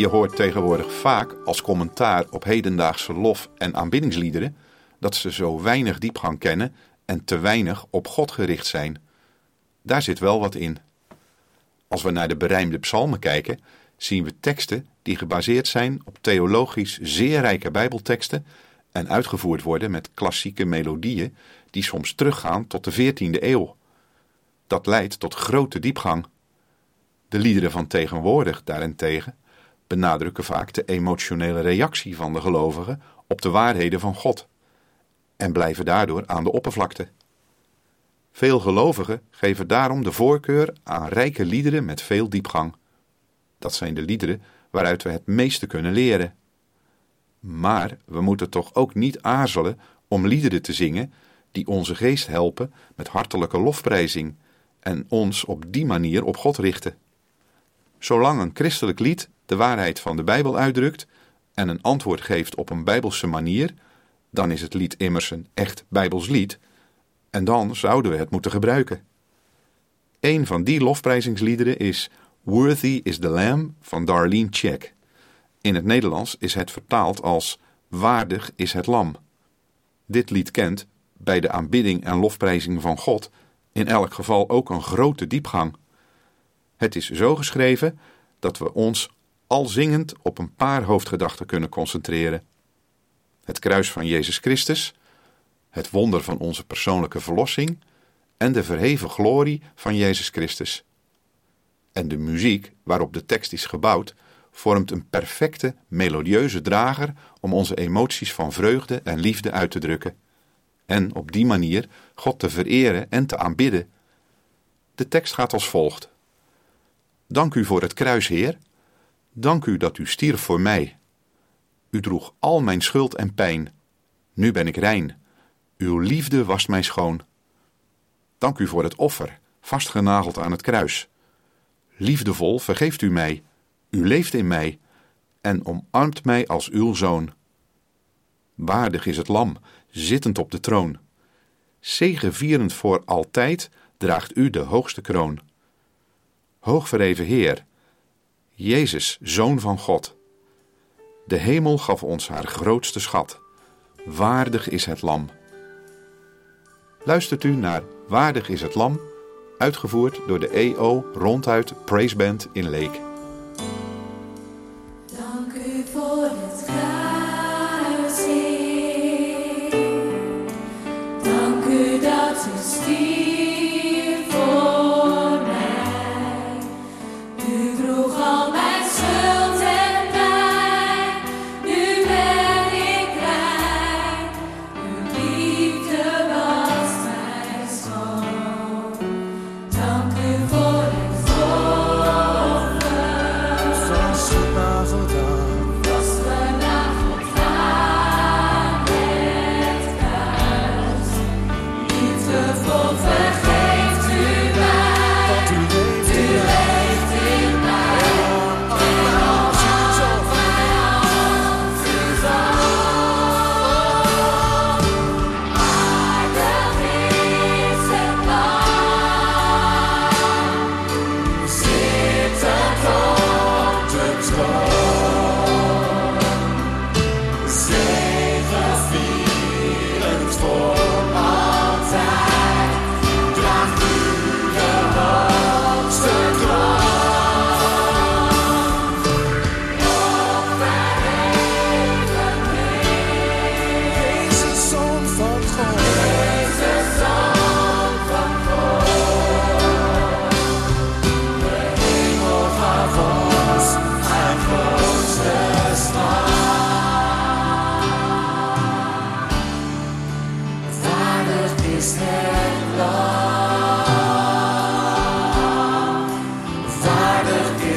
Je hoort tegenwoordig vaak als commentaar op hedendaagse lof- en aanbiddingsliederen dat ze zo weinig diepgang kennen en te weinig op God gericht zijn. Daar zit wel wat in. Als we naar de berijmde psalmen kijken, zien we teksten die gebaseerd zijn op theologisch zeer rijke Bijbelteksten en uitgevoerd worden met klassieke melodieën die soms teruggaan tot de 14e eeuw. Dat leidt tot grote diepgang. De liederen van tegenwoordig daarentegen benadrukken vaak de emotionele reactie van de gelovigen op de waarheden van God en blijven daardoor aan de oppervlakte. Veel gelovigen geven daarom de voorkeur aan rijke liederen met veel diepgang. Dat zijn de liederen waaruit we het meeste kunnen leren. Maar we moeten toch ook niet aarzelen om liederen te zingen die onze geest helpen met hartelijke lofprijzing en ons op die manier op God richten. Zolang een christelijk lied de waarheid van de Bijbel uitdrukt en een antwoord geeft op een bijbelse manier, dan is het lied immers een echt bijbels lied en dan zouden we het moeten gebruiken. Een van die lofprijzingsliederen is Worthy is the Lamb van Darlene Check. In het Nederlands is het vertaald als Waardig is het Lam. Dit lied kent, bij de aanbidding en lofprijzing van God, in elk geval ook een grote diepgang. Het is zo geschreven dat we ons al zingend op een paar hoofdgedachten kunnen concentreren. Het kruis van Jezus Christus, het wonder van onze persoonlijke verlossing en de verheven glorie van Jezus Christus. En de muziek waarop de tekst is gebouwd, vormt een perfecte, melodieuze drager om onze emoties van vreugde en liefde uit te drukken. En op die manier God te vereren en te aanbidden. De tekst gaat als volgt: Dank u voor het kruis, Heer. Dank u dat u stierf voor mij. U droeg al mijn schuld en pijn. Nu ben ik rein. Uw liefde wast mij schoon. Dank u voor het offer, vastgenageld aan het kruis. Liefdevol vergeeft u mij. U leeft in mij en omarmt mij als uw zoon. Waardig is het lam, zittend op de troon. Zegevierend voor altijd draagt u de hoogste kroon. Hoogverheven Heer, Jezus, Zoon van God. De hemel gaf ons haar grootste schat. Waardig is het lam. Luistert u naar Waardig is het lam, uitgevoerd door de EO Ronduit Praise Band in Leek. Dank u voor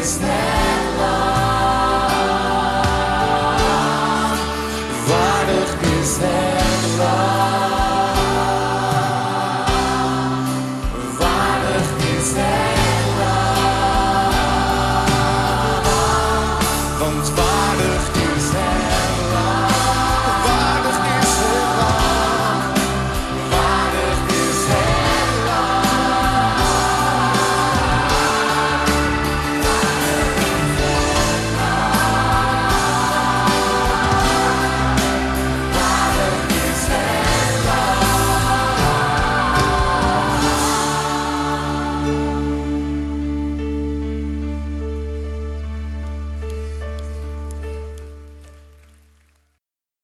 is?